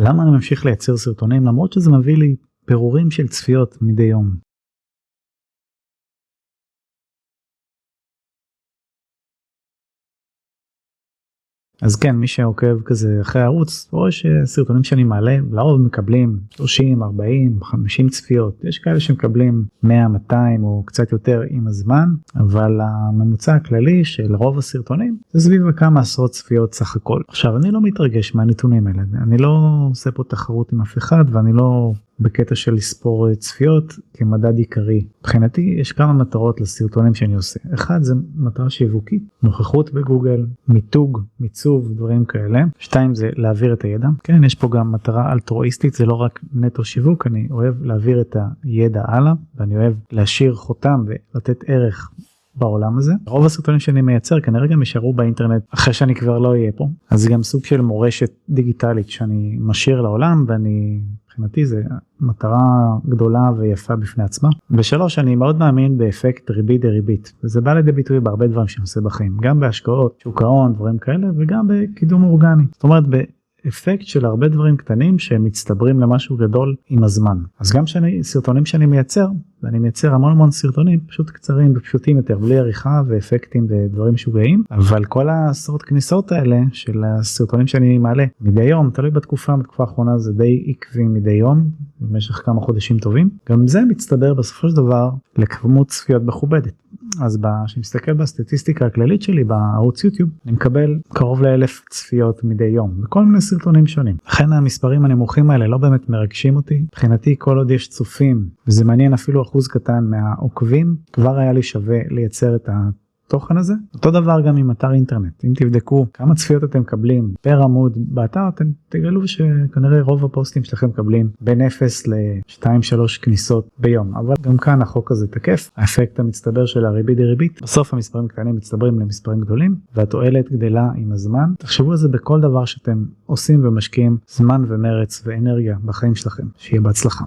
למה אני ממשיך לייצר סרטונים למרות שזה מביא לי פירורים של צפיות מדי יום. אז כן מי שעוקב כזה אחרי הערוץ רואה שסרטונים שאני מעלה לרוב מקבלים 30 40 50 צפיות. יש כאלה שמקבלים 100 200 או קצת יותר עם הזמן אבל הממוצע הכללי של רוב הסרטונים זה סביב כמה עשרות צפיות סך הכל. עכשיו אני לא מתרגש מהנתונים האלה. אני לא עושה פה תחרות עם אף אחד ואני לא בקטע של לספור צפיות כמדד עיקרי. מבחינתי יש כמה מטרות לסרטונים שאני עושה. אחד זה מטרה שיווקית, נוכחות בגוגל, מיתוג, מיצוב, דברים כאלה. שתיים זה להעביר את הידע. כן, יש פה גם מטרה אלטרואיסטית, זה לא רק נטו שיווק, אני אוהב להעביר את הידע הלאה, ואני אוהב להשאיר חותם ולתת ערך בעולם הזה. רוב הסרטונים שאני מייצר כנראה גם יישארו באינטרנט אחרי שאני כבר לא אהיה פה. אז זה גם סוג של מורשת דיגיטלית שאני משאיר לעולם ואני מבחינתי זה מטרה גדולה ויפה בפני עצמה. ושלוש אני מאוד מאמין באפקט ריבית דריבית וזה בא לידי ביטוי בהרבה דברים שאני עושה בחיים גם בהשקעות שוק ההון דברים כאלה וגם בקידום אורגני. זאת אומרת אפקט של הרבה דברים קטנים שמצטברים למשהו גדול עם הזמן. אז גם שאני סרטונים שאני מייצר ואני מייצר המון המון סרטונים פשוט קצרים ופשוטים יותר בלי עריכה ואפקטים ודברים משוגעים אבל כל העשרות כניסות האלה של הסרטונים שאני מעלה מדי יום תלוי בתקופה בתקופה האחרונה זה די עקבי מדי יום במשך כמה חודשים טובים גם זה מצטבר בסופו של דבר לכמות צפיות מכובדת. אז כשאני מסתכל בסטטיסטיקה הכללית שלי בערוץ יוטיוב אני מקבל קרוב לאלף צפיות מדי יום בכל מיני סרטונים שונים. לכן המספרים הנמוכים האלה לא באמת מרגשים אותי מבחינתי כל עוד יש צופים וזה מעניין אפילו אחוז קטן מהעוקבים כבר היה לי שווה לייצר את ה... התוכן הזה? אותו דבר גם עם אתר אינטרנט. אם תבדקו כמה צפיות אתם מקבלים פר עמוד באתר אתם תגלו שכנראה רוב הפוסטים שלכם מקבלים בין 0 ל-2-3 כניסות ביום. אבל גם כאן החוק הזה תקף. האפקט המצטבר של הריבית דריבית בסוף המספרים קטנים מצטברים למספרים גדולים והתועלת גדלה עם הזמן. תחשבו על זה בכל דבר שאתם עושים ומשקיעים זמן ומרץ ואנרגיה בחיים שלכם. שיהיה בהצלחה.